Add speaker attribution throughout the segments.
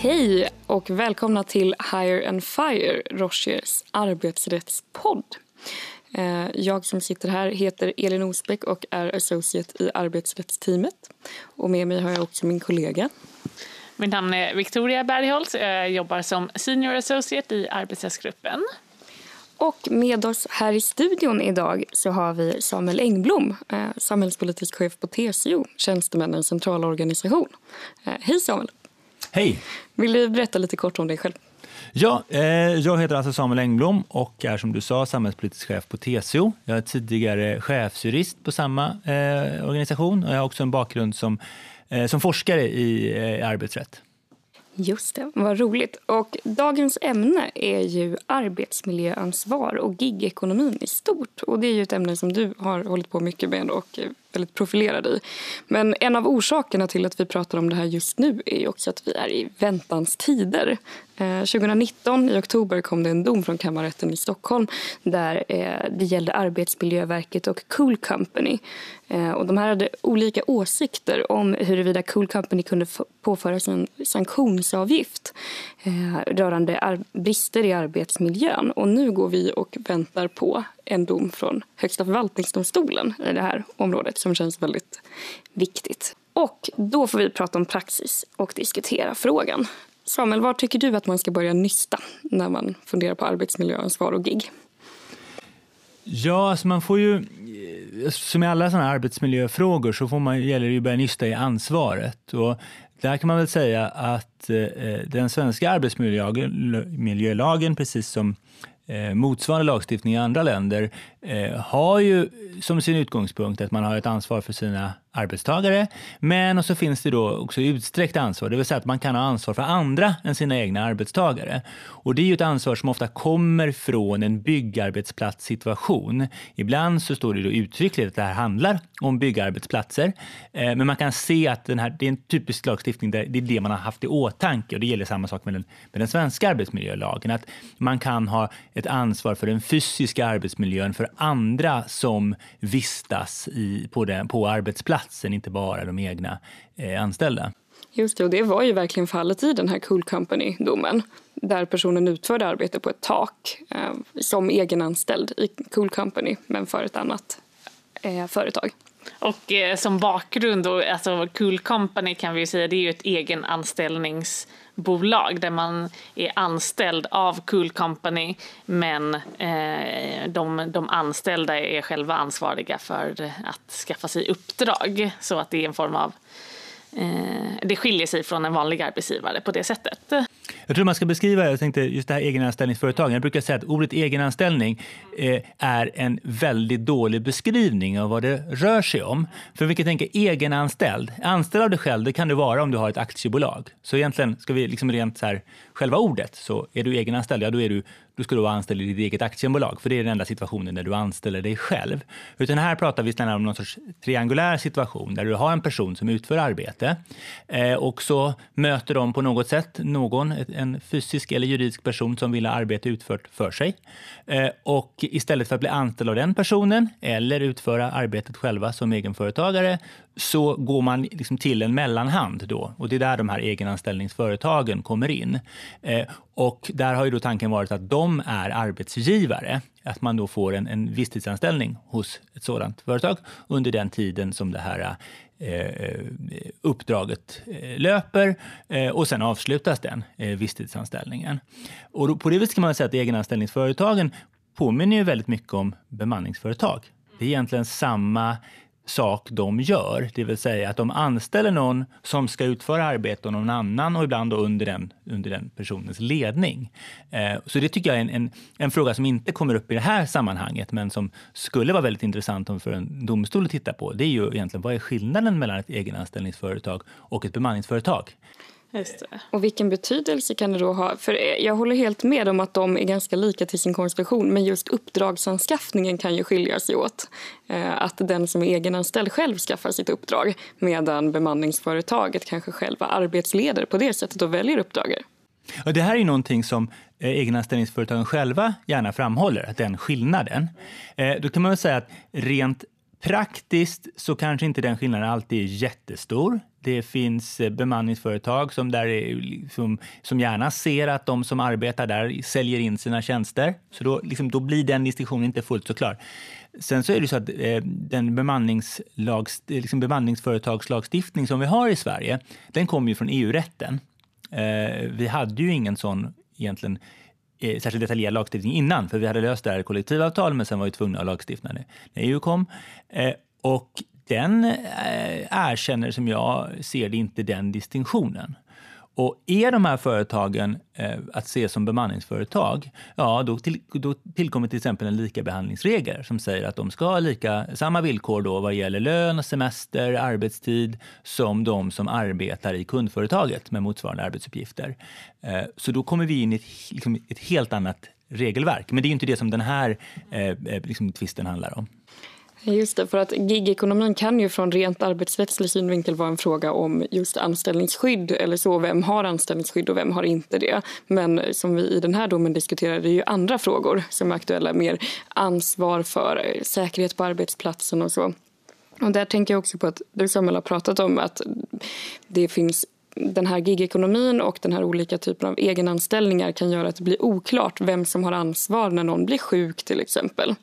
Speaker 1: Hej och välkomna till Hire and Fire, Rochers arbetsrättspodd. Eh, jag som sitter här heter Elin Osbeck och är associate i arbetsrättsteamet. Och med mig har jag också min kollega.
Speaker 2: Mitt namn är Victoria Bergholtz. Jag jobbar som senior associate i arbetsrättsgruppen.
Speaker 1: Och med oss här i studion idag så har vi Samuel Engblom, eh, samhällspolitisk chef på TCO, Tjänstemännens centralorganisation. Eh, hej Samuel!
Speaker 3: Hej!
Speaker 1: Vill du berätta lite kort om dig själv?
Speaker 3: Ja, eh, jag heter alltså Samuel Engblom och är som du sa samhällspolitisk chef på TCO. Jag är tidigare chefsjurist på samma eh, organisation och jag har också en bakgrund som, eh, som forskare i eh, arbetsrätt.
Speaker 1: Just det, vad roligt. Och dagens ämne är ju arbetsmiljöansvar och gigekonomin i stort. Och det är ju ett ämne som du har hållit på mycket med och väldigt profilerad i. Men en av orsakerna till att vi pratar om det här just nu är ju också att vi är i väntans tider. Eh, 2019 i oktober kom det en dom från kammarrätten i Stockholm där eh, det gällde Arbetsmiljöverket och Cool Company. Eh, och de här hade olika åsikter om huruvida Cool Company kunde påföras en sanktionsavgift rörande brister i arbetsmiljön. Och nu går vi och väntar på en dom från Högsta förvaltningsdomstolen i det här området som känns väldigt viktigt. Och då får vi prata om praxis och diskutera frågan. Samuel, var tycker du att man ska börja nysta när man funderar på arbetsmiljöansvar och gig?
Speaker 3: Ja, alltså man får ju, som i alla sådana arbetsmiljöfrågor så får man, gäller det ju att börja nysta i ansvaret. Och där kan man väl säga att eh, den svenska arbetsmiljölagen, precis som Eh, motsvarande lagstiftning i andra länder, eh, har ju som sin utgångspunkt att man har ett ansvar för sina arbetstagare. Men och så finns det då också utsträckt ansvar, det vill säga att man kan ha ansvar för andra än sina egna arbetstagare. Och det är ju ett ansvar som ofta kommer från en byggarbetsplatssituation. Ibland så står det då uttryckligt att det här handlar om byggarbetsplatser. Eh, men man kan se att den här, det är en typisk lagstiftning där det är det man har haft i åtanke. Och det gäller samma sak med den, med den svenska arbetsmiljölagen. Att man kan ha ett ansvar för den fysiska arbetsmiljön för andra som vistas i, på, den, på arbetsplatsen inte bara de egna eh, anställda.
Speaker 1: Just det, och det var ju verkligen fallet i den här Cool Company-domen där personen utförde arbete på ett tak eh, som egenanställd i Cool Company men för ett annat eh, företag.
Speaker 2: Och eh, som bakgrund, då, alltså Cool Company kan vi säga, det är ju ett egenanställningsbolag där man är anställd av Cool Company men eh, de, de anställda är själva ansvariga för att skaffa sig uppdrag så att det är en form av eh, det skiljer sig från en vanlig arbetsgivare på det sättet.
Speaker 3: Jag tror man ska beskriva jag tänkte, just det här egenanställningsföretagen. Jag brukar säga att ordet egenanställning eh, är en väldigt dålig beskrivning av vad det rör sig om. För vi kan tänka egenanställd. Anställd av dig själv det kan du vara om du har ett aktiebolag. Så egentligen ska vi liksom rent så här, själva ordet så är du egenanställd, ja då är du du ska då vara anställd i ditt eget aktiebolag, för det är den enda situationen där du anställer dig själv. Utan här pratar vi snarare om någon sorts triangulär situation där du har en person som utför arbete eh, och så möter de på något sätt någon, en fysisk eller juridisk person som vill ha arbete utfört för sig. Eh, och istället för att bli anställd av den personen eller utföra arbetet själva som egenföretagare så går man liksom till en mellanhand då och det är där de här egenanställningsföretagen kommer in. Eh, och där har ju då tanken varit att de är arbetsgivare, att man då får en, en visstidsanställning hos ett sådant företag under den tiden som det här eh, eh uppdraget eh, löper eh, och sen avslutas den eh, visstidsanställningen. Och då, på det viset kan man säga att egenanställningsföretagen påminner ju väldigt mycket om bemanningsföretag. Det är egentligen samma sak de gör. Det vill säga att de anställer någon som ska utföra arbete åt någon annan och ibland under den, under den personens ledning. Eh, så det tycker jag är en, en, en, fråga som inte kommer upp i det här sammanhanget men som skulle vara väldigt intressant för en domstol att titta på. Det är ju egentligen vad är skillnaden mellan ett egenanställningsföretag och ett bemanningsföretag?
Speaker 1: Och vilken betydelse kan det då ha? För jag håller helt med om att de är ganska lika till sin konstruktion men just uppdragsanskaffningen kan ju skilja sig åt. Eh, att den som är egenanställd själv skaffar sitt uppdrag medan bemanningsföretaget kanske själva arbetsleder på det sättet och väljer uppdraget.
Speaker 3: Och det här är någonting som eh, egenanställningsföretagen själva gärna framhåller, att den skillnaden. Eh, då kan man väl säga att rent Praktiskt så kanske inte den skillnaden alltid är jättestor. Det finns eh, bemanningsföretag som, där är, som, liksom, som gärna ser att de som arbetar där säljer in sina tjänster. Så då, liksom, då blir den distinktionen inte fullt så klar. Sen så är det så att eh, den bemanningslags, eh, liksom bemanningsföretagslagstiftning som vi har i Sverige, den kommer ju från EU-rätten. Eh, vi hade ju ingen sån egentligen eh, särskilt detaljerad lagstiftning innan, för vi hade löst det här i kollektivavtal, men sen var vi tvungna att lagstifta när, när EU kom. Eh, och den eh, erkänner, som jag ser det, inte den distinktionen. Och är de här företagen eh, att se som bemanningsföretag, ja då, till, då tillkommer till exempel en likabehandlingsregel som säger att de ska ha lika, samma villkor då vad gäller lön, semester, arbetstid som de som arbetar i kundföretaget med motsvarande arbetsuppgifter. Eh, så då kommer vi in i ett, liksom, ett helt annat regelverk. Men det är inte det som den här eh, eh liksom, tvisten handlar om.
Speaker 1: Just det, för att gigekonomin kan ju från rent arbetsrättslig synvinkel vara en fråga om just anställningsskydd eller så. Vem har anställningsskydd och vem har inte det? Men som vi i den här domen diskuterar, det är ju andra frågor som är aktuella. Mer ansvar för eh, säkerhet på arbetsplatsen och så. Och där tänker jag också på att du Samuel har pratat om att det finns den här gigekonomin och den här olika typen av egenanställningar kan göra att det blir oklart vem som har ansvar när någon blir sjuk till exempel.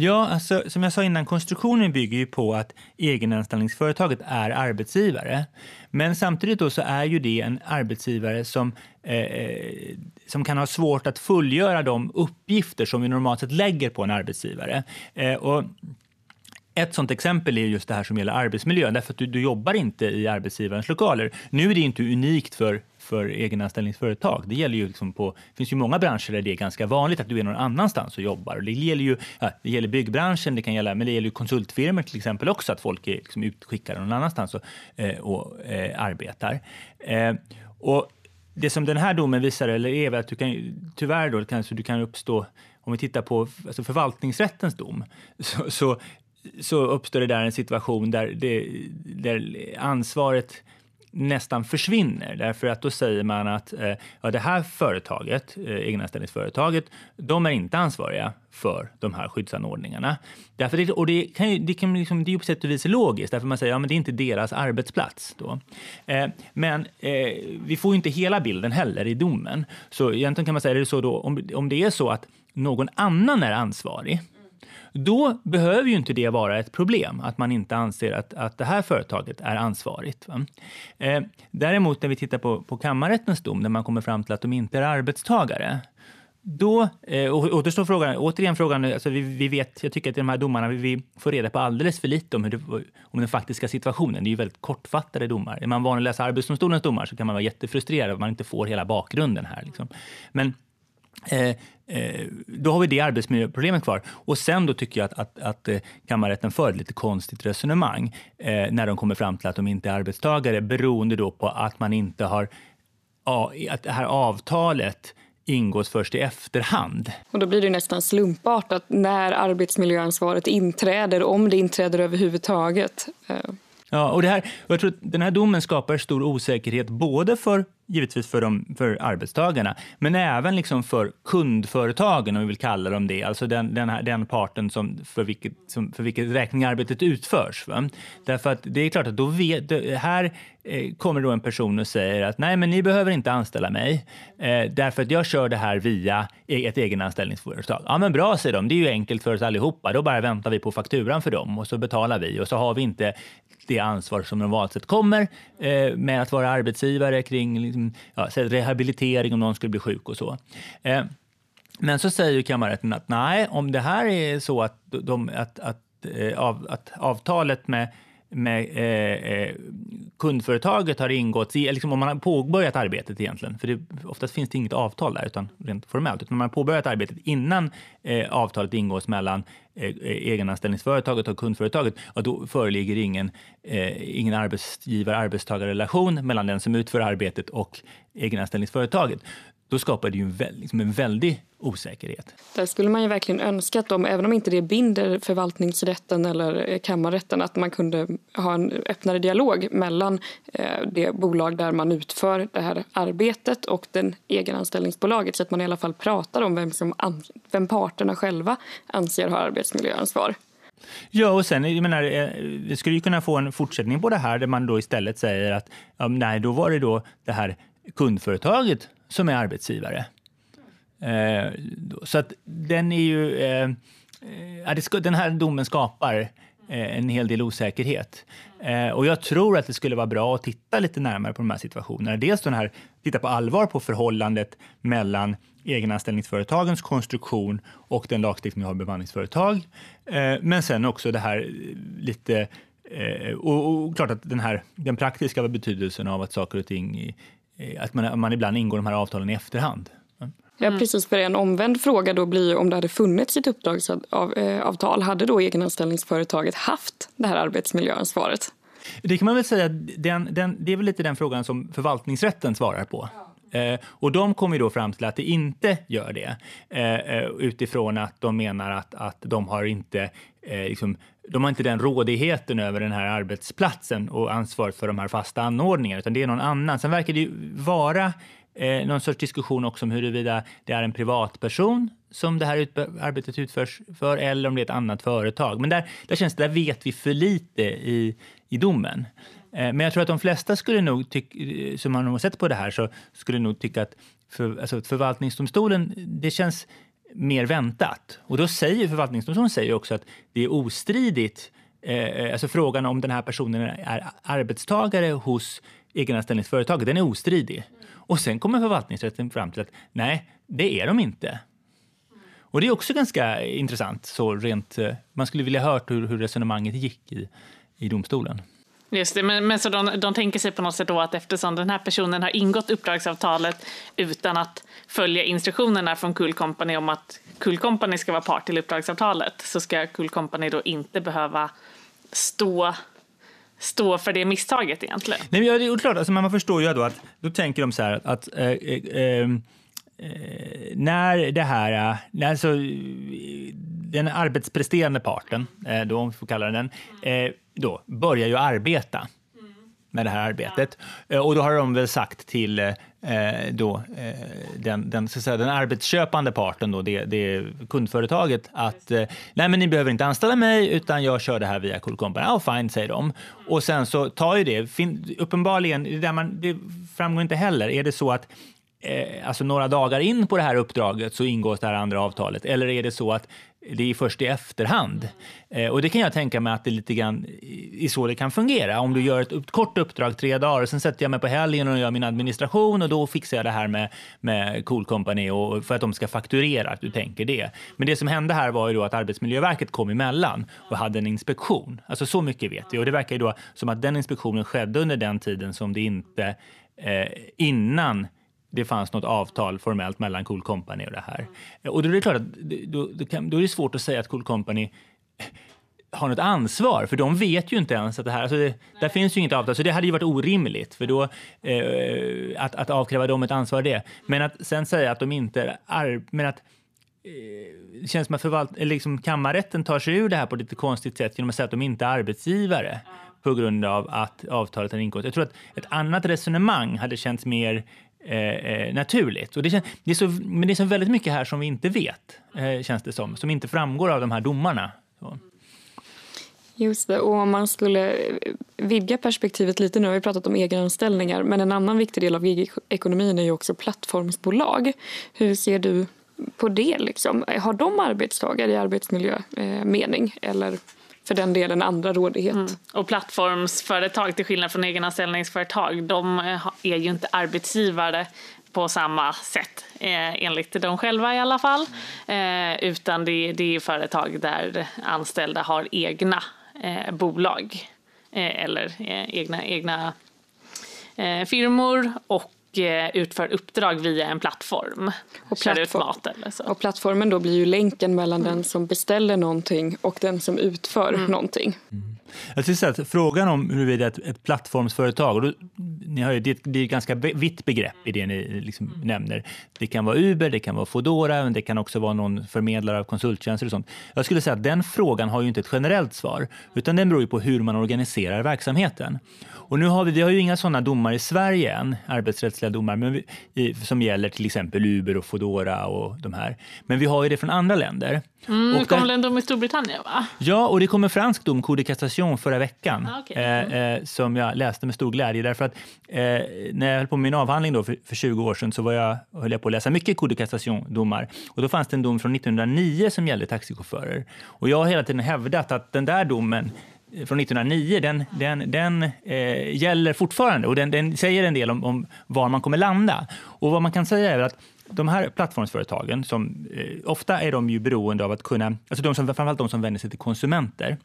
Speaker 3: Ja, alltså, som jag sa innan, konstruktionen bygger ju på att egenanställningsföretaget är arbetsgivare. Men samtidigt då så är ju det en arbetsgivare som, eh, eh, som kan ha svårt att fullgöra de uppgifter som vi normalt sett lägger på en arbetsgivare. Eh, och ett sånt exempel är just det här som gäller arbetsmiljön, därför att du, du jobbar inte i arbetsgivarens lokaler. Nu är det inte unikt för för egenanställningsföretag. Det gäller ju liksom på, det finns ju många branscher där det är ganska vanligt att du är någon annanstans och jobbar. det gäller ju ja, det gäller byggbranschen, det kan gälla, men det gäller ju konsultfirmor till exempel också, att folk är liksom utskickade någon annanstans och, eh, och eh, arbetar. Eh, och det som den här domen visar, eller är att du kan, tyvärr då, kanske du kan uppstå, om vi tittar på alltså förvaltningsrättens dom, så, så, så uppstår det där en situation där, det, där ansvaret nästan försvinner. Därför att då säger man att eh, ja, det här företaget, eh, egenanställningsföretaget, de är inte ansvariga för de här skyddsanordningarna. Därför det, och det, kan ju, det, kan liksom, det är ju på sätt och vis logiskt, därför man säger att ja, det är inte deras arbetsplats. Då. Eh, men eh, vi får ju inte hela bilden heller i domen. Så egentligen kan man säga det så då, om, om det är så att någon annan är ansvarig, då behöver ju inte det vara ett problem, att man inte anser att, att det här företaget är ansvarigt. Eh, däremot när vi tittar på, på kammarrättens dom, när man kommer fram till att de inte är arbetstagare, då eh, återstår frågan, återigen frågan, alltså vi, vi, vet, jag tycker att i de här domarna vi, vi får reda på alldeles för lite om, hur det, om den faktiska situationen. Det är ju väldigt kortfattade domar. Är man van att läsa Arbetsdomstolens domar så kan man vara jättefrustrerad att man inte får hela bakgrunden här. Liksom. Men Eh, eh, då har vi det arbetsmiljöproblemet kvar. Och sen då tycker jag att, att, att eh, kammarrätten för ett lite konstigt resonemang eh, när de kommer fram till att de inte är arbetstagare beroende då på att man inte har att det här avtalet ingås först i efterhand.
Speaker 1: Och då blir det nästan slumpartat när arbetsmiljöansvaret inträder, om det inträder överhuvudtaget. Eh.
Speaker 3: Ja, och det här, jag tror att den här domen skapar stor osäkerhet både för givetvis för, de, för arbetstagarna, men även liksom för kundföretagen, om vi vill kalla dem det, alltså den, den, här, den parten som, för, vilket, som, för vilket räkning arbetet utförs. Va? Därför att det är klart att då vet, här eh, kommer då en person och säger att nej, men ni behöver inte anställa mig eh, därför att jag kör det här via e, ett egenanställningsföretag. Ja, men bra, säger de. Det är ju enkelt för oss allihopa. Då bara väntar vi på fakturan för dem och så betalar vi och så har vi inte det ansvar som normalt sett kommer eh, med att vara arbetsgivare kring Liksom, ja, rehabilitering om någon skulle bli sjuk och så. Eh, men så säger kammarrätten att nej, om det här är så att, de, att, att, eh, av, att avtalet med med eh, eh, kundföretaget har ingått, liksom om man har påbörjat arbetet egentligen, för det, oftast finns det inget avtal där, utan rent formellt, utan om man har påbörjat arbetet innan eh, avtalet ingås mellan eh, egenanställningsföretaget och kundföretaget, och då föreligger ingen, eh, ingen arbetsgivar-arbetstagarrelation mellan den som utför arbetet och egenanställningsföretaget då skapar det ju en, liksom en väldig osäkerhet.
Speaker 1: Där skulle man ju verkligen önska att de, även om inte det binder förvaltningsrätten eller kammarrätten, att man kunde ha en öppnare dialog mellan eh, det bolag där man utför det här arbetet och den egenanställningsbolaget så att man i alla fall pratar om vem, som, vem parterna själva anser har arbetsmiljöansvar.
Speaker 3: Ja, och sen jag menar, eh, vi skulle ju kunna få en fortsättning på det här där man då istället säger att ja, nej, då var det då det här kundföretaget som är arbetsgivare. Eh, så att den är ju... Eh, den här domen skapar eh, en hel del osäkerhet. Eh, och jag tror att det skulle vara bra att titta lite närmare på de här situationerna. Dels den här, titta på allvar på förhållandet mellan egenanställningsföretagens konstruktion och den lagstiftning vi har bemanningsföretag. Eh, men sen också det här lite och, och, klart att den här den praktiska betydelsen av att saker och ting att man, man ibland ingår de här avtalen i efterhand.
Speaker 1: Ja, precis. För en omvänd fråga då blir om det hade funnits ett uppdragsavtal, hade då egenanställningsföretaget haft det här arbetsmiljöansvaret?
Speaker 3: Det kan man väl säga, den, den, det är väl lite den frågan som förvaltningsrätten svarar på. Eh, och de kommer då fram till att det inte gör det eh, eh, utifrån att de menar att, att de har inte eh, liksom, de har inte den rådigheten över den här arbetsplatsen och ansvaret för de här fasta anordningarna, utan det är någon annan. Sen verkar det ju vara eh, någon sorts diskussion också om huruvida det är en privatperson som det här ut arbetet utförs för eller om det är ett annat företag. Men där, där känns det, där vet vi för lite i, i domen. Eh, men jag tror att de flesta skulle nog tycka, som har sett på det här, så skulle nog tycka att för, alltså förvaltningsdomstolen, det känns mer väntat. Och då säger förvaltningsdomstolen säger också att det är ostridigt, eh, eh, alltså frågan om den här personen är arbetstagare hos egenanställningsföretaget, den är ostridig. Och sen kommer förvaltningsrätten fram till att nej, det är de inte. Och det är också ganska intressant, så rent, eh, man skulle vilja hört hur, hur resonemanget gick i, i domstolen.
Speaker 2: Just det, men, men så de, de tänker sig på något sätt då att eftersom den här personen har ingått uppdragsavtalet utan att följa instruktionerna från Cool Company om att Cool Company ska vara part till uppdragsavtalet så ska Cool Company då inte behöva stå stå för det misstaget egentligen.
Speaker 3: Nej, men ja, det är klart, alltså, man förstår ju då att då tänker de så här att eh, eh, eh eh, när det här, eh, när så, eh, den arbetspresterande parten, eh, då, om vi får kalla den, eh, då börjar ju arbeta med det här arbetet. Ja. Och då har de väl sagt till eh, då, eh, den, den, så säga, den arbetsköpande parten, då, det, det kundföretaget, att eh, nej men ni behöver inte anställa mig utan jag kör det här via Cool Company. Ja, fine, säger de. Och sen så tar ju det, fin, uppenbarligen, det, där man, det framgår inte heller, är det så att eh, alltså några dagar in på det här uppdraget så ingås det här andra avtalet? Eller är det så att det är först i efterhand. Eh, och det kan jag tänka mig att det lite grann i så det kan fungera. Om du gör ett upp, kort uppdrag tre dagar och sen sätter jag mig på helgen och gör min administration och då fixar jag det här med, med Cool Company och, för att de ska fakturera, att du tänker det. Men det som hände här var ju då att Arbetsmiljöverket kom emellan och hade en inspektion. Alltså så mycket vet vi och det verkar ju då som att den inspektionen skedde under den tiden som det inte eh, innan det fanns något avtal formellt mellan Cool Company och det här. Och då är det klart att då, då, kan, då är det svårt att säga att Cool Company har något ansvar, för de vet ju inte ens att det här... Alltså det, där finns ju inget avtal, så det hade ju varit orimligt för då, eh, att, att avkräva dem ett ansvar det. Men att sen säga att de inte är... Men att, eh, det känns som att förvalt, liksom, kammarrätten tar sig ur det här på ett lite konstigt sätt genom att säga att de inte är arbetsgivare på grund av att avtalet har ingått. Jag tror att ett annat resonemang hade känts mer Eh, eh, naturligt. Och det, känns, det, är så, men det är så väldigt mycket här som vi inte vet, eh, känns det som, som inte framgår av de här domarna. Så.
Speaker 1: Just det, och om man skulle eh, vidga perspektivet lite, nu har vi pratat om egenanställningar, men en annan viktig del av ekonomin är ju också plattformsbolag. Hur ser du på det? Liksom? Har de arbetstagare i arbetsmiljömening? Eh, eller för den delen andra rådighet. Mm.
Speaker 2: Och plattformsföretag, till skillnad från egenanställningsföretag, de eh, är ju inte arbetsgivare på samma sätt, eh, enligt dem själva i alla fall. Eh, utan det, det är företag där anställda har egna eh, bolag eh, eller eh, egna, egna eh, firmor och utför uppdrag via en plattform. Och, plattform. eller så.
Speaker 1: och plattformen då blir ju länken mellan mm. den som beställer någonting och den som utför mm. någonting. Mm.
Speaker 3: Jag skulle säga att frågan om huruvida ett, ett plattformsföretag, och då, ni har ju, det, det är ett ganska vitt begrepp i det ni liksom mm. nämner. Det kan vara Uber, det kan vara Foodora, men det kan också vara någon förmedlare av konsulttjänster och sånt. Jag skulle säga att den frågan har ju inte ett generellt svar, utan den beror ju på hur man organiserar verksamheten. Och nu har vi, vi har ju inga sådana domar i Sverige än, arbetsrättsliga domar, men vi, i, som gäller till exempel Uber och Foodora och de här. Men vi har ju det från andra länder.
Speaker 2: Mm, och det kom väl en dom i Storbritannien? va?
Speaker 3: Ja, och det kom en fransk dom, Coup de cassation, förra veckan
Speaker 2: Ah, okej.
Speaker 3: eh, eh, som jag läste med stor glädje. Därför att eh, när jag höll på med min avhandling då för, för 20 år sedan så var jag, höll jag på att läsa mycket Coup de cassation-domar. Och då fanns det en dom från 1909 som gällde taxichaufförer. Och jag har hela tiden hävdat att den där domen eh, från 1909, den, den, den eh, gäller fortfarande och den, den säger en del om, om var man kommer landa. Och vad man kan säga är att de här plattformsföretagen, som, eh, ofta är de ju beroende av att kunna, alltså de som, framförallt de som vänder sig till konsumenter,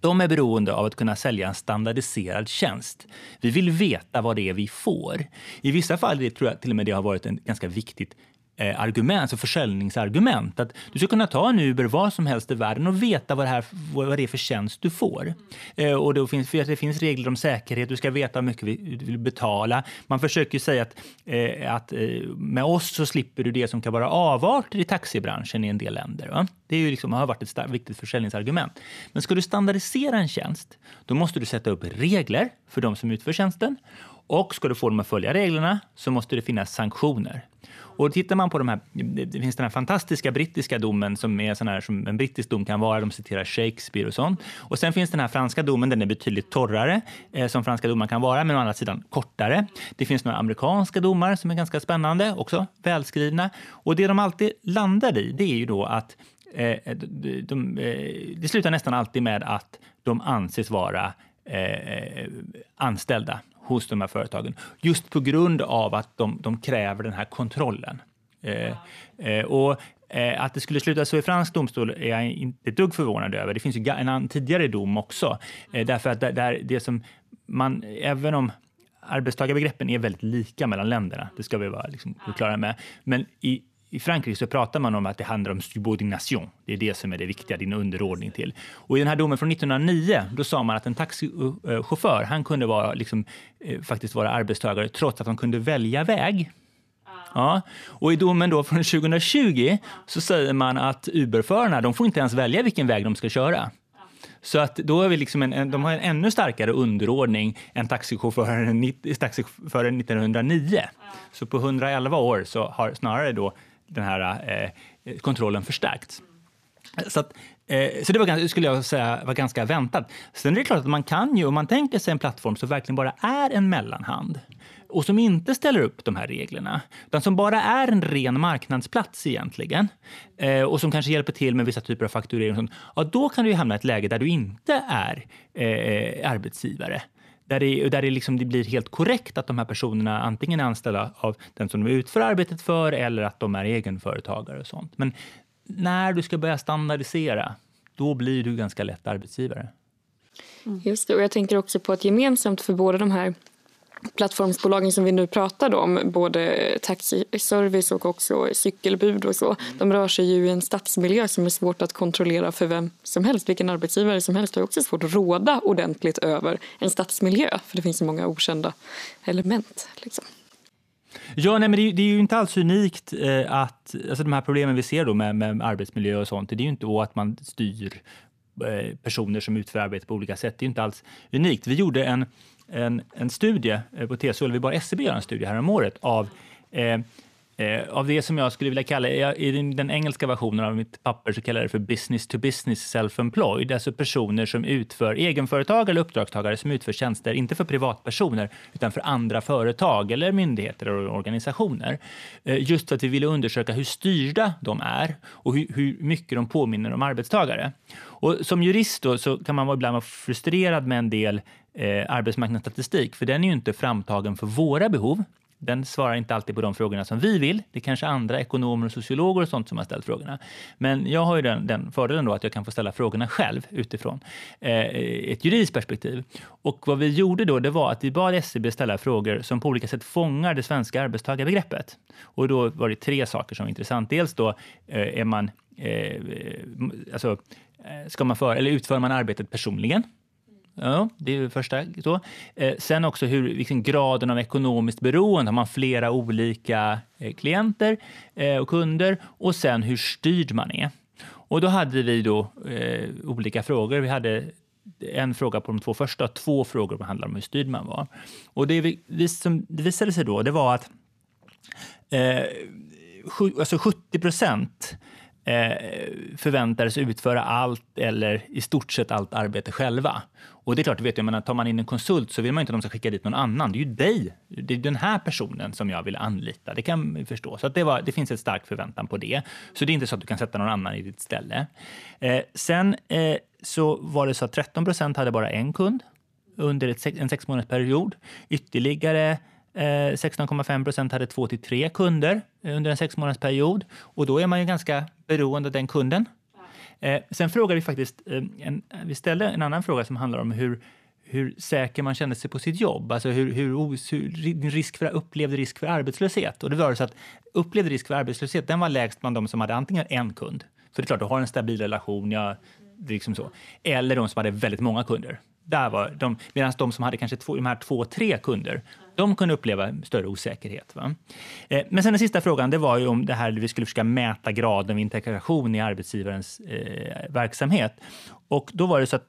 Speaker 3: de är beroende av att kunna sälja en standardiserad tjänst. Vi vill veta vad det är vi får. I vissa fall det tror jag till och med det har varit en ganska viktigt Eh, argument, alltså försäljningsargument. Att du ska kunna ta en Uber var som helst i världen och veta vad det, här, vad det är för tjänst du får. Mm. och det finns, för det finns regler om säkerhet, du ska veta hur mycket du vill betala. Man försöker säga att, eh, att med oss så slipper du det som kan vara avarter i taxibranschen i en del länder. Va? Det är ju liksom, har varit ett starkt, viktigt försäljningsargument. Men ska du standardisera en tjänst, då måste du sätta upp regler för de som utför tjänsten. Och ska du få dem att följa reglerna så måste det finnas sanktioner. Och tittar man på de här, det finns den här fantastiska brittiska domen som är sån här som en brittisk dom kan vara. De citerar Shakespeare och sånt. Och sen finns den här franska domen, den är betydligt torrare eh, som franska domar kan vara, men å andra sidan kortare. Det finns några amerikanska domar som är ganska spännande, också välskrivna. Och det de alltid landar i, det är ju då att eh, de, de, de, eh, det slutar nästan alltid med att de anses vara eh, anställda hos de här företagen. Just på grund av att de, de kräver den här kontrollen. Eh, eh, och eh, att det skulle sluta så i fransk domstol är jag inte ett dugg förvånad över. Det finns ju en annan tidigare dom också. Eh, därför att där, där det som man, även om arbetstagarbegreppen är väldigt lika mellan länderna, det ska vi vara liksom klara med. Men i, i Frankrike så pratar man om att det handlar om subordination. Det är det som är det viktiga, din underordning till. Och i den här domen från 1909, då sa man att en taxichaufför, han kunde vara, liksom, eh, faktiskt vara arbetstagare trots att han kunde välja väg. Ja. Och i domen då från 2020 så säger man att Uberförarna, de får inte ens välja vilken väg de ska köra. Så att då är vi liksom en, en, de har en ännu starkare underordning än taxichauffören, taxichauffören 1909. Så på 111 år så har snarare då den här eh, kontrollen förstärkts. Så, att, eh, så det var, skulle jag säga var ganska väntat. Sen är det klart att man kan ju, om man tänker sig en plattform som verkligen bara är en mellanhand och som inte ställer upp de här reglerna, utan som bara är en ren marknadsplats egentligen eh, och som kanske hjälper till med vissa typer av fakturering och sånt, ja, då kan du ju hamna i ett läge där du inte är eh, eh arbetsgivare. Där det, där det, liksom, det blir helt korrekt att de här personerna antingen är anställda av den som de utför arbetet för eller att de är egenföretagare och sånt. Men när du ska börja standardisera, då blir du ganska lätt arbetsgivare. Mm.
Speaker 1: Just det, och jag tänker också på att gemensamt för båda de här plattformsbolagen som vi nu pratar om, både taxiservice och också cykelbud och så, de rör sig ju i en stadsmiljö som är svårt att kontrollera för vem som helst. Vilken arbetsgivare som helst har ju också svårt att råda ordentligt över en stadsmiljö, för det finns så många okända element. Liksom.
Speaker 3: Ja, nej, men det, är, ju- det är ju inte alls unikt eh, att alltså de här problemen vi ser då med, med arbetsmiljö och sånt. Det är ju inte att man styr eh, personer som utför arbete på olika sätt. Det är ju inte alls unikt. Vi gjorde en, en, en studie eh, på TCO, eller vi bad SCB göra en studie här om året av eh, Eh, av det som jag skulle vilja kalla, jag, i den, den engelska versionen av mitt papper så kallar jag det för business to business self-employed, alltså personer som utför, egenföretagare eller uppdragstagare som utför tjänster, inte för privatpersoner, utan för andra företag eller myndigheter och organisationer. Eh, just för att vi ville undersöka hur styrda de är och hur, hur mycket de påminner om arbetstagare. Och som jurist då, så kan man ibland vara frustrerad med en del eh, arbetsmarknadsstatistik, för den är ju inte framtagen för våra behov, den svarar inte alltid på de frågorna som vi vill. Det är kanske andra ekonomer och sociologer och sånt som har ställt frågorna. Men jag har ju den, den fördelen då att jag kan få ställa frågorna själv utifrån eh, ett juridiskt perspektiv. Och vad vi gjorde då, det var att vi bad SCB ställa frågor som på olika sätt fångar det svenska arbetstagarbegreppet. Och då var det tre saker som var intressant. Dels då eh, är man, eh, alltså, eh, ska man för, eller utför man arbetet personligen? Ja, det är det första. Så. Eh, sen också hur, liksom graden av ekonomiskt beroende. Har man flera olika eh, klienter eh, och kunder? Och sen hur styrd man är. Och då hade vi då eh, olika frågor. Vi hade en fråga på de två första och två frågor som handlade om hur styrd man var. Och det, vi, som det visade sig då, det var att eh, sju, alltså 70 procent Eh, förväntades utföra allt eller i stort sett allt arbete själva. Och det är klart, vet jag, tar man in en konsult så vill man inte att de ska skicka dit någon annan. Det är ju dig, det är den här personen som jag vill anlita. Det kan man förstå. Så att det, var, det finns ett starkt förväntan på det. Så det är inte så att du kan sätta någon annan i ditt ställe. Eh, sen eh, så var det så att 13 procent hade bara en kund under ett, en sex månadsperiod. Ytterligare eh, 16,5 procent hade två till tre kunder under en sex månadsperiod. Och då är man ju ganska beroende av den kunden. Eh, sen frågade vi faktiskt, eh, en, vi ställde en annan fråga som handlar om hur, hur säker man kände sig på sitt jobb. Alltså hur, hur, hur risk för, upplevde risk för arbetslöshet. Och det var så att upplevde risk för arbetslöshet, den var lägst bland de som hade antingen en kund, så det är klart, du har en stabil relation, ja, liksom så. Eller de som hade väldigt många kunder. Där var de, medan de som hade kanske två, de här två, tre kunder, de kunde uppleva större osäkerhet. Va? Eh, men sen den sista frågan, det var ju om det här vi skulle försöka mäta graden av integration i arbetsgivarens eh, verksamhet. Och då var det så att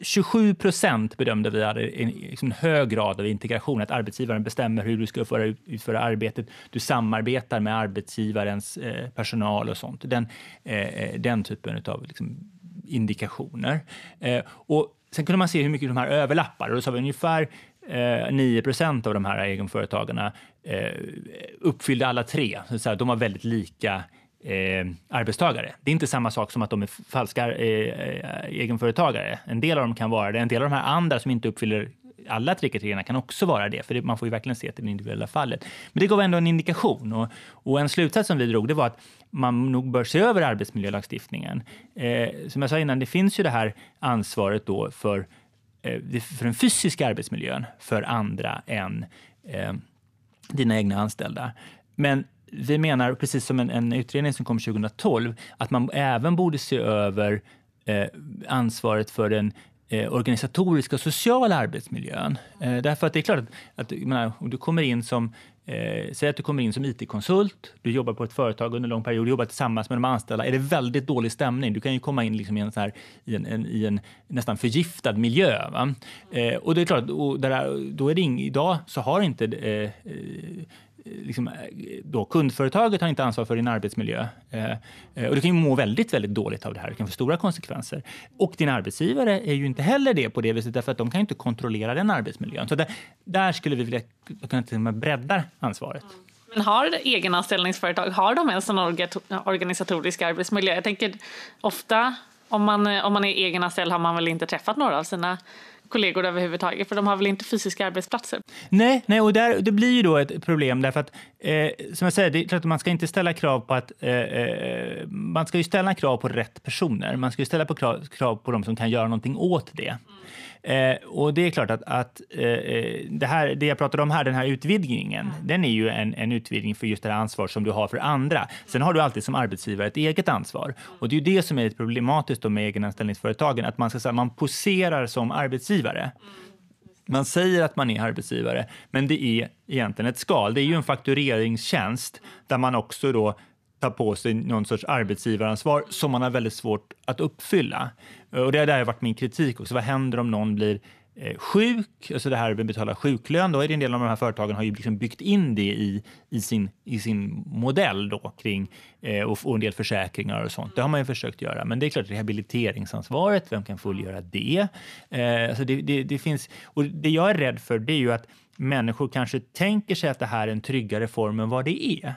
Speaker 3: 27 procent bedömde vi hade en, liksom en hög grad av integration, att arbetsgivaren bestämmer hur du ska utföra, utföra arbetet. Du samarbetar med arbetsgivarens eh, personal och sånt. Den, eh, eh den typen av liksom, indikationer. Eh, och sen kunde man se hur mycket de här överlappar. Och då sa vi ungefär eh, 9% av de här egenföretagarna eh, uppfyllde alla tre. Så de var väldigt lika eh, arbetstagare. Det är inte samma sak som att de är falska eh, eh, egenföretagare. En del av dem kan vara det. En del av de här andra som inte uppfyller alla tre kriterierna kan också vara det, för det, man får ju verkligen se till det individuella fallet. Men det gav ändå en indikation och, och en slutsats som vi drog det var att man nog bör se över arbetsmiljölagstiftningen. Eh, som jag sa innan, det finns ju det här ansvaret då för, Eh, för den fysiska arbetsmiljön för andra än eh, dina egna anställda. Men vi menar, precis som en, en utredning som kom 2012, att man även borde se över eh, ansvaret för den eh, organisatoriska och sociala arbetsmiljön. Eh, därför att det är klart att, att menar, om du kommer in som Eh, säg att du kommer in som IT-konsult, du jobbar på ett företag under en lång period, du jobbar tillsammans med de anställda. Är det väldigt dålig stämning, du kan ju komma in liksom i, en, så här, i, en, en, i en nästan förgiftad miljö. Eh, och det är klart, och där, då är det ing, idag så har inte eh, eh Eh, liksom, eh, då, kundföretaget har inte ansvar för din arbetsmiljö. Eh, eh, och du kan ju må väldigt, väldigt dåligt av det här. Det kan få stora konsekvenser. Och din arbetsgivare är ju inte heller det på det viset, därför att de kan inte kontrollera den arbetsmiljön. Så där, där skulle vi vilja kunna till och med bredda ansvaret.
Speaker 2: Men har egenanställningsföretag, har de ens en organisatorisk arbetsmiljö? Jag tänker ofta om man, om man är egenanställd har man väl inte träffat några av sina kollegor överhuvudtaget, för de har väl inte fysiska arbetsplatser?
Speaker 3: Nej, nej och där, det blir ju då ett problem därför att eh, som jag säger, det är klart att man ska inte ställa krav på att eh, eh man ska ju ställa krav på rätt personer. Man ska ju ställa på krav, krav på de som kan göra någonting åt det. Mm. Eh, och det är klart att, att eh, eh, det, här, det jag pratade om här, den här utvidgningen, mm. den är ju en, en utvidgning för just det ansvar som du har för andra. Sen har du alltid som arbetsgivare ett eget ansvar. Och det är ju det som är problematiskt med egenanställningsföretagen, att man, ska, man poserar som arbetsgivare. Mm. Man säger att man är arbetsgivare, men det är egentligen ett skal. Det är ju en faktureringstjänst där man också då tar på sig någon sorts arbetsgivaransvar som man har väldigt svårt att uppfylla. Eh, och det har där varit min kritik också. Vad händer om någon blir eh, sjuk, alltså det här med att betala sjuklön, då är det en del av de här företagen har ju liksom byggt in det i, i, sin, i sin modell då kring eh, och, och en del försäkringar och sånt. Det har man ju försökt göra. Men det är klart, rehabiliteringsansvaret, vem kan fullgöra det? Eh, alltså det, det, det finns, och det jag är rädd för det är ju att människor kanske tänker sig att det här är en tryggare form än vad det är.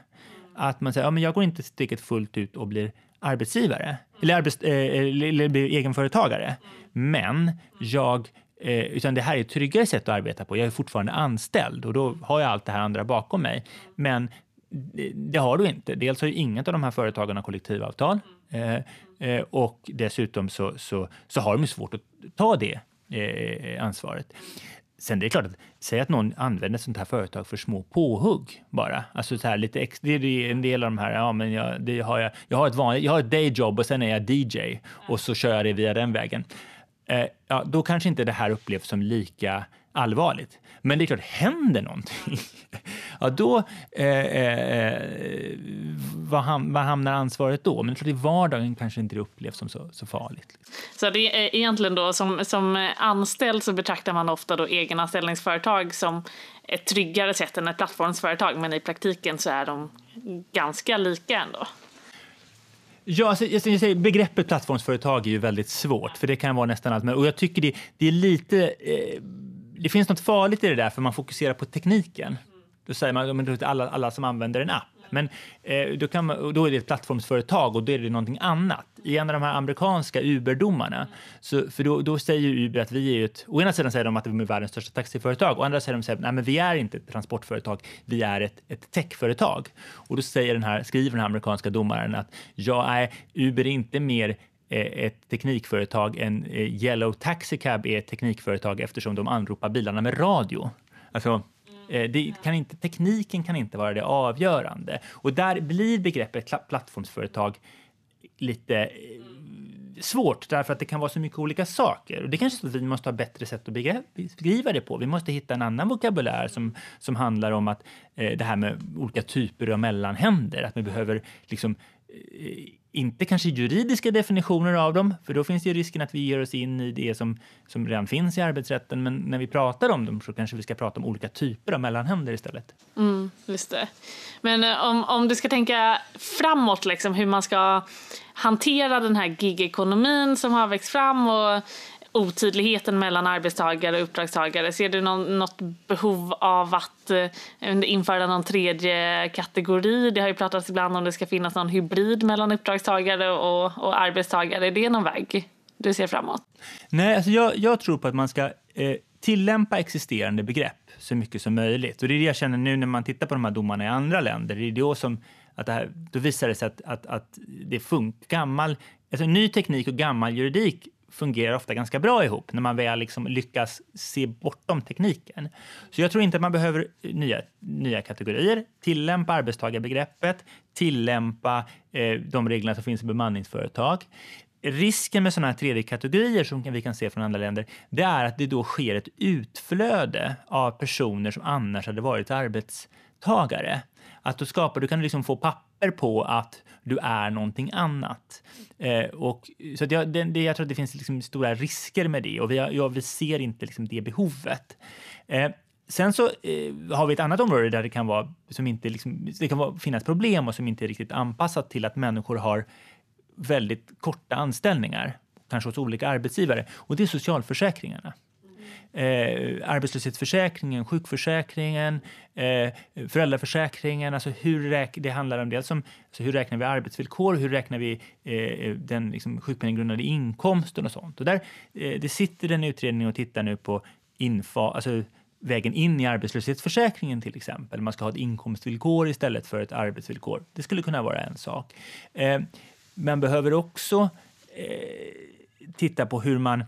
Speaker 3: Att man säger, ja, men jag går inte steget fullt ut och blir arbetsgivare eller, arbets, eh, eller blir egenföretagare. Men jag eh, utan det här är ett tryggare sätt att arbeta på. Jag är fortfarande anställd och då har jag allt det här andra bakom mig. Men det har du inte. Dels har ju inget av de här företagarna kollektivavtal eh, eh, och dessutom så, så, så har de svårt att ta det eh, ansvaret. Sen det är klart att säg att någon använder ett sånt här företag för små påhugg bara. Alltså så här lite ex, det är en del av de här, ja men jag, det har jag, jag har ett vanligt, jag har ett dayjob och sen är jag DJ och så kör jag det via den vägen. Eh, ja, då kanske inte det här upplevs som lika allvarligt. Men det är klart, händer någonting, ja då, eh, eh, var, ham, var hamnar ansvaret då? Men jag tror i vardagen kanske inte det upplevs som så, så farligt.
Speaker 2: Så det är egentligen då som, som anställd så betraktar man ofta då egenanställningsföretag som ett tryggare sätt än ett plattformsföretag, men i praktiken så är de ganska lika ändå?
Speaker 3: Ja, alltså, jag säger, begreppet plattformsföretag är ju väldigt svårt, för det kan vara nästan allt. Och jag tycker det, det är lite... Eh, det finns något farligt i det där, för man fokuserar på tekniken. Då säger man alla, alla som använder en app. Men eh, då, kan man, då är det ett plattformsföretag och då är det någonting annat. I en av de här amerikanska Uber-domarna, så, för då, då säger Uber att vi är ett... Å ena sidan säger de att vi är världens största taxiföretag, å andra sidan säger de att vi är inte ett transportföretag, vi är ett, ett techföretag. Och då säger den här, skriver den här amerikanska domaren att ja, nej, Uber är inte mer Eh, ett teknikföretag än eh, Yellow Taxicab är ett teknikföretag eftersom de anropar bilarna med radio. Alltså, eh, det kan inte, tekniken kan inte vara det avgörande. Och där blir begreppet plattformsföretag lite svårt därför att det kan vara så mycket olika saker. Och det kanske är så att vi måste ha bättre sätt att beskriva det på. Vi måste hitta en annan vokabulär som, som handlar om att eh, det här med olika typer av mellanhänder, att vi behöver liksom Eh, inte kanske juridiska definitioner av dem, för då finns det risken att vi ger oss in i det som, som redan finns i arbetsrätten. Men när vi pratar om dem så kanske vi ska prata om olika typer av mellanhänder istället.
Speaker 2: Mm, just det. Men eh, om, om du ska tänka framåt, liksom, hur man ska hantera den här gigekonomin som har växt fram och otydligheten mellan arbetstagare och uppdragstagare. Ser du någon, något behov av att eh, införa någon tredje kategori? Det har ju pratats ibland om det ska finnas någon hybrid mellan uppdragstagare och, och arbetstagare. Är det någon väg du ser framåt?
Speaker 3: Nej, alltså jag, jag tror på att man ska eh, tillämpa existerande begrepp så mycket som möjligt. Och det är det jag känner nu när man tittar på de här domarna i andra länder. Det är då som att det här, då visar det sig att, att, att det funkar. Gammal, alltså ny teknik och gammal juridik fungerar ofta ganska bra ihop när man väl liksom lyckas se bortom tekniken. Så jag tror inte att man behöver nya, nya kategorier. Tillämpa arbetstagarbegreppet, tillämpa eh, de reglerna som finns i bemanningsföretag. Risken med sådana här tredje kategorier som vi kan se från andra länder, det är att det då sker ett utflöde av personer som annars hade varit arbetstagare. Att du skapar, du kan liksom få papper på att du är någonting annat. Eh, och, så att jag, det, det, jag tror att det finns liksom stora risker med det och vi, ja, vi ser inte liksom det behovet. Eh, Sen så eh, har vi ett annat område där det kan, vara, som inte liksom, det kan vara, finnas problem och som inte är riktigt anpassat till att människor har väldigt korta anställningar, kanske hos olika arbetsgivare. Och det är socialförsäkringarna eh, arbetslöshetsförsäkringen, sjukförsäkringen, eh, föräldraförsäkringen. Alltså hur räk, det handlar om dels om alltså hur räknar vi arbetsvillkor, hur räknar vi eh, den liksom, sjukpenninggrundande inkomsten och sånt. Och där, eh, det sitter en utredning och tittar nu på infa, alltså vägen in i arbetslöshetsförsäkringen till exempel. Man ska ha ett inkomstvillkor istället för ett arbetsvillkor. Det skulle kunna vara en sak. Eh, man behöver också eh, titta på hur man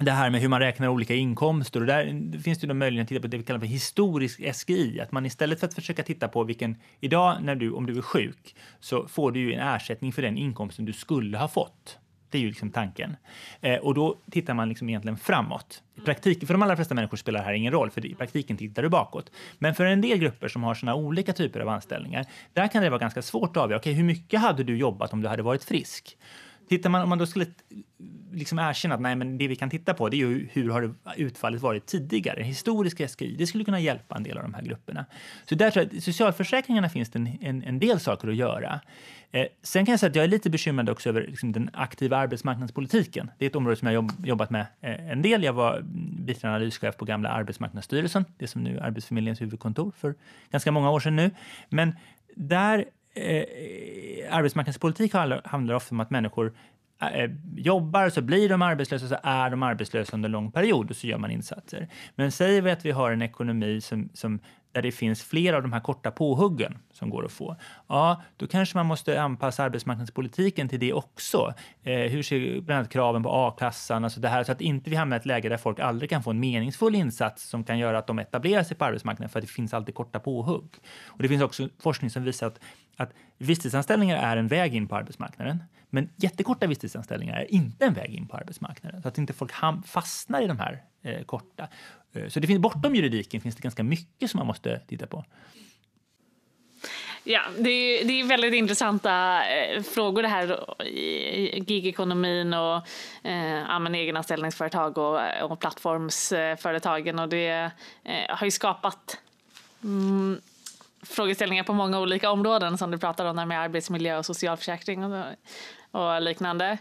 Speaker 3: det här med hur man räknar olika inkomster. Och där finns det då möjlighet att titta på det vi kallar för historisk SGI. Att man istället för att försöka titta på vilken... Idag när du, om du är sjuk så får du ju en ersättning för den inkomsten du skulle ha fått. Det är ju liksom tanken. Eh, och då tittar man liksom egentligen framåt. I praktiken, för de allra flesta människor spelar det här ingen roll, för i praktiken tittar du bakåt. Men för en del grupper som har såna olika typer av anställningar, där kan det vara ganska svårt att avgöra. Okay, hur mycket hade du jobbat om du hade varit frisk? Tittar man, om man då skulle liksom erkänna att nej, men det vi kan titta på det är ju hur har utfallet varit tidigare. Historisk SGI, det skulle kunna hjälpa en del av de här grupperna. Så där tror jag, socialförsäkringarna finns det en, en, en del saker att göra. Eh, sen kan jag säga att jag är lite bekymrad också över liksom, den aktiva arbetsmarknadspolitiken. Det är ett område som jag jobb, jobbat med eh, en del. Jag var biträdande analyschef på gamla Arbetsmarknadsstyrelsen, det som nu är Arbetsförmedlingens huvudkontor för ganska många år sedan nu. Men där eh, arbetsmarknadspolitik handlar ofta om att människor eh, jobbar, så blir de arbetslösa, så är de arbetslösa under en lång period och så gör man insatser. Men säger vi att vi har en ekonomi som, som där det finns fler av de här korta påhuggen som går att få, ja, då kanske man måste anpassa arbetsmarknadspolitiken till det också. Eh, hur ser bland annat kraven på a-kassan, alltså det här, så att inte vi hamnar i ett läge där folk aldrig kan få en meningsfull insats som kan göra att de etablerar sig på arbetsmarknaden för att det finns alltid korta påhugg. Och det finns också forskning som visar att, att visstidsanställningar är en väg in på arbetsmarknaden. Men jättekorta visstidsanställningar är inte en väg in på arbetsmarknaden. Så att inte folk fastnar i de här eh, korta. Eh, så det finns, bortom juridiken finns det ganska mycket som man måste titta på.
Speaker 2: Ja, det är, det är väldigt intressanta eh, frågor det här gigekonomin och eh, ja, egenanställningsföretag och, eh, och plattformsföretagen och det eh, har ju skapat mm, frågeställningar på många olika områden som du pratar om, där med arbetsmiljö och socialförsäkring och, och liknande.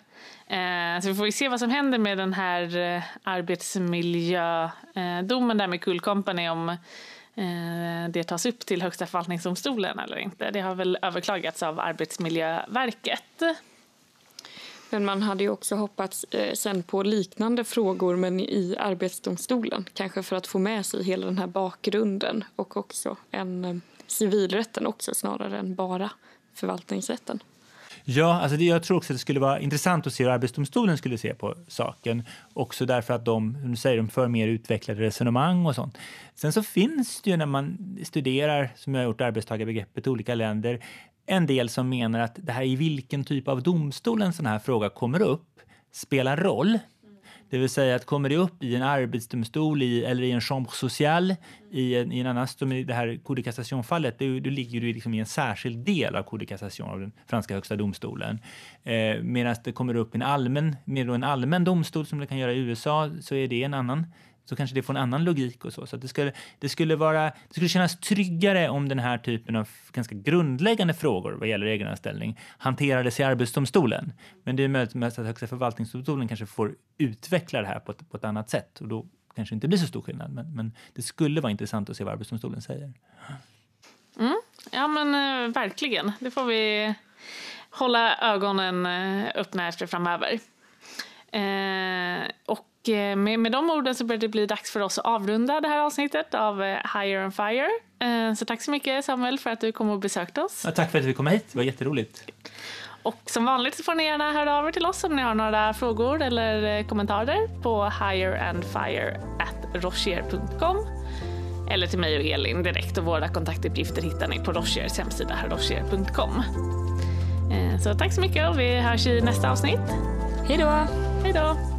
Speaker 2: Eh, så vi får se vad som händer med den här eh, arbetsmiljödomen eh, där med Cool Company om eh, det tas upp till Högsta förvaltningsdomstolen eller inte. Det har väl överklagats av Arbetsmiljöverket.
Speaker 1: Men man hade ju också hoppats eh, sen på liknande frågor men i Arbetsdomstolen. Kanske för att få med sig hela den här bakgrunden och också en eh, civilrätten också snarare än bara förvaltningsrätten.
Speaker 3: Ja, alltså det, jag tror också att det skulle vara intressant att se hur Arbetsdomstolen skulle se på saken. Också därför att de, som du säger, de för mer utvecklade resonemang och sånt. Sen så finns det ju när man studerar, som jag har gjort, arbetstagarbegreppet i olika länder, en del som menar att det här i vilken typ av domstol en sån här fråga kommer upp spelar roll. Det vill säga att kommer det upp i en arbetsdomstol i, eller i en chambre sociale, i en, i en annan, som i det här Coup de cassation-fallet, då, då ligger du liksom i en särskild del av Coup de cassation, av den franska högsta domstolen. Eh, Medan det kommer upp en allmän, med en allmän domstol som det kan göra i USA, så är det en annan så kanske det får en annan logik och så. Så det skulle, det, skulle vara, det skulle kännas tryggare om den här typen av ganska grundläggande frågor vad gäller egenanställning hanterades i Arbetsdomstolen. Men det är möjligt att Högsta förvaltningsdomstolen kanske får utveckla det här på ett, på ett annat sätt och då kanske det inte blir så stor skillnad. Men, men det skulle vara intressant att se vad Arbetsdomstolen säger.
Speaker 2: Mm. Ja men eh, verkligen, det får vi hålla ögonen eh, öppna efter framöver. Eh, och Eh, med, med de orden så börjar det bli dags för oss att avrunda det här avsnittet av eh, Higher and Fire. Eh, så tack så mycket Samuel för att du kom och besökte oss.
Speaker 3: Ja, tack för att vi kom hit, det var jätteroligt.
Speaker 2: Och som vanligt så får ni gärna höra av er till oss om ni har några frågor eller kommentarer på higherandfire.rochier.com eller till mig och Elin direkt och våra kontaktuppgifter hittar ni på Rochiers hemsida rochier.com. Så tack så mycket och vi hörs i nästa avsnitt.
Speaker 1: Hej då!
Speaker 2: Hej då!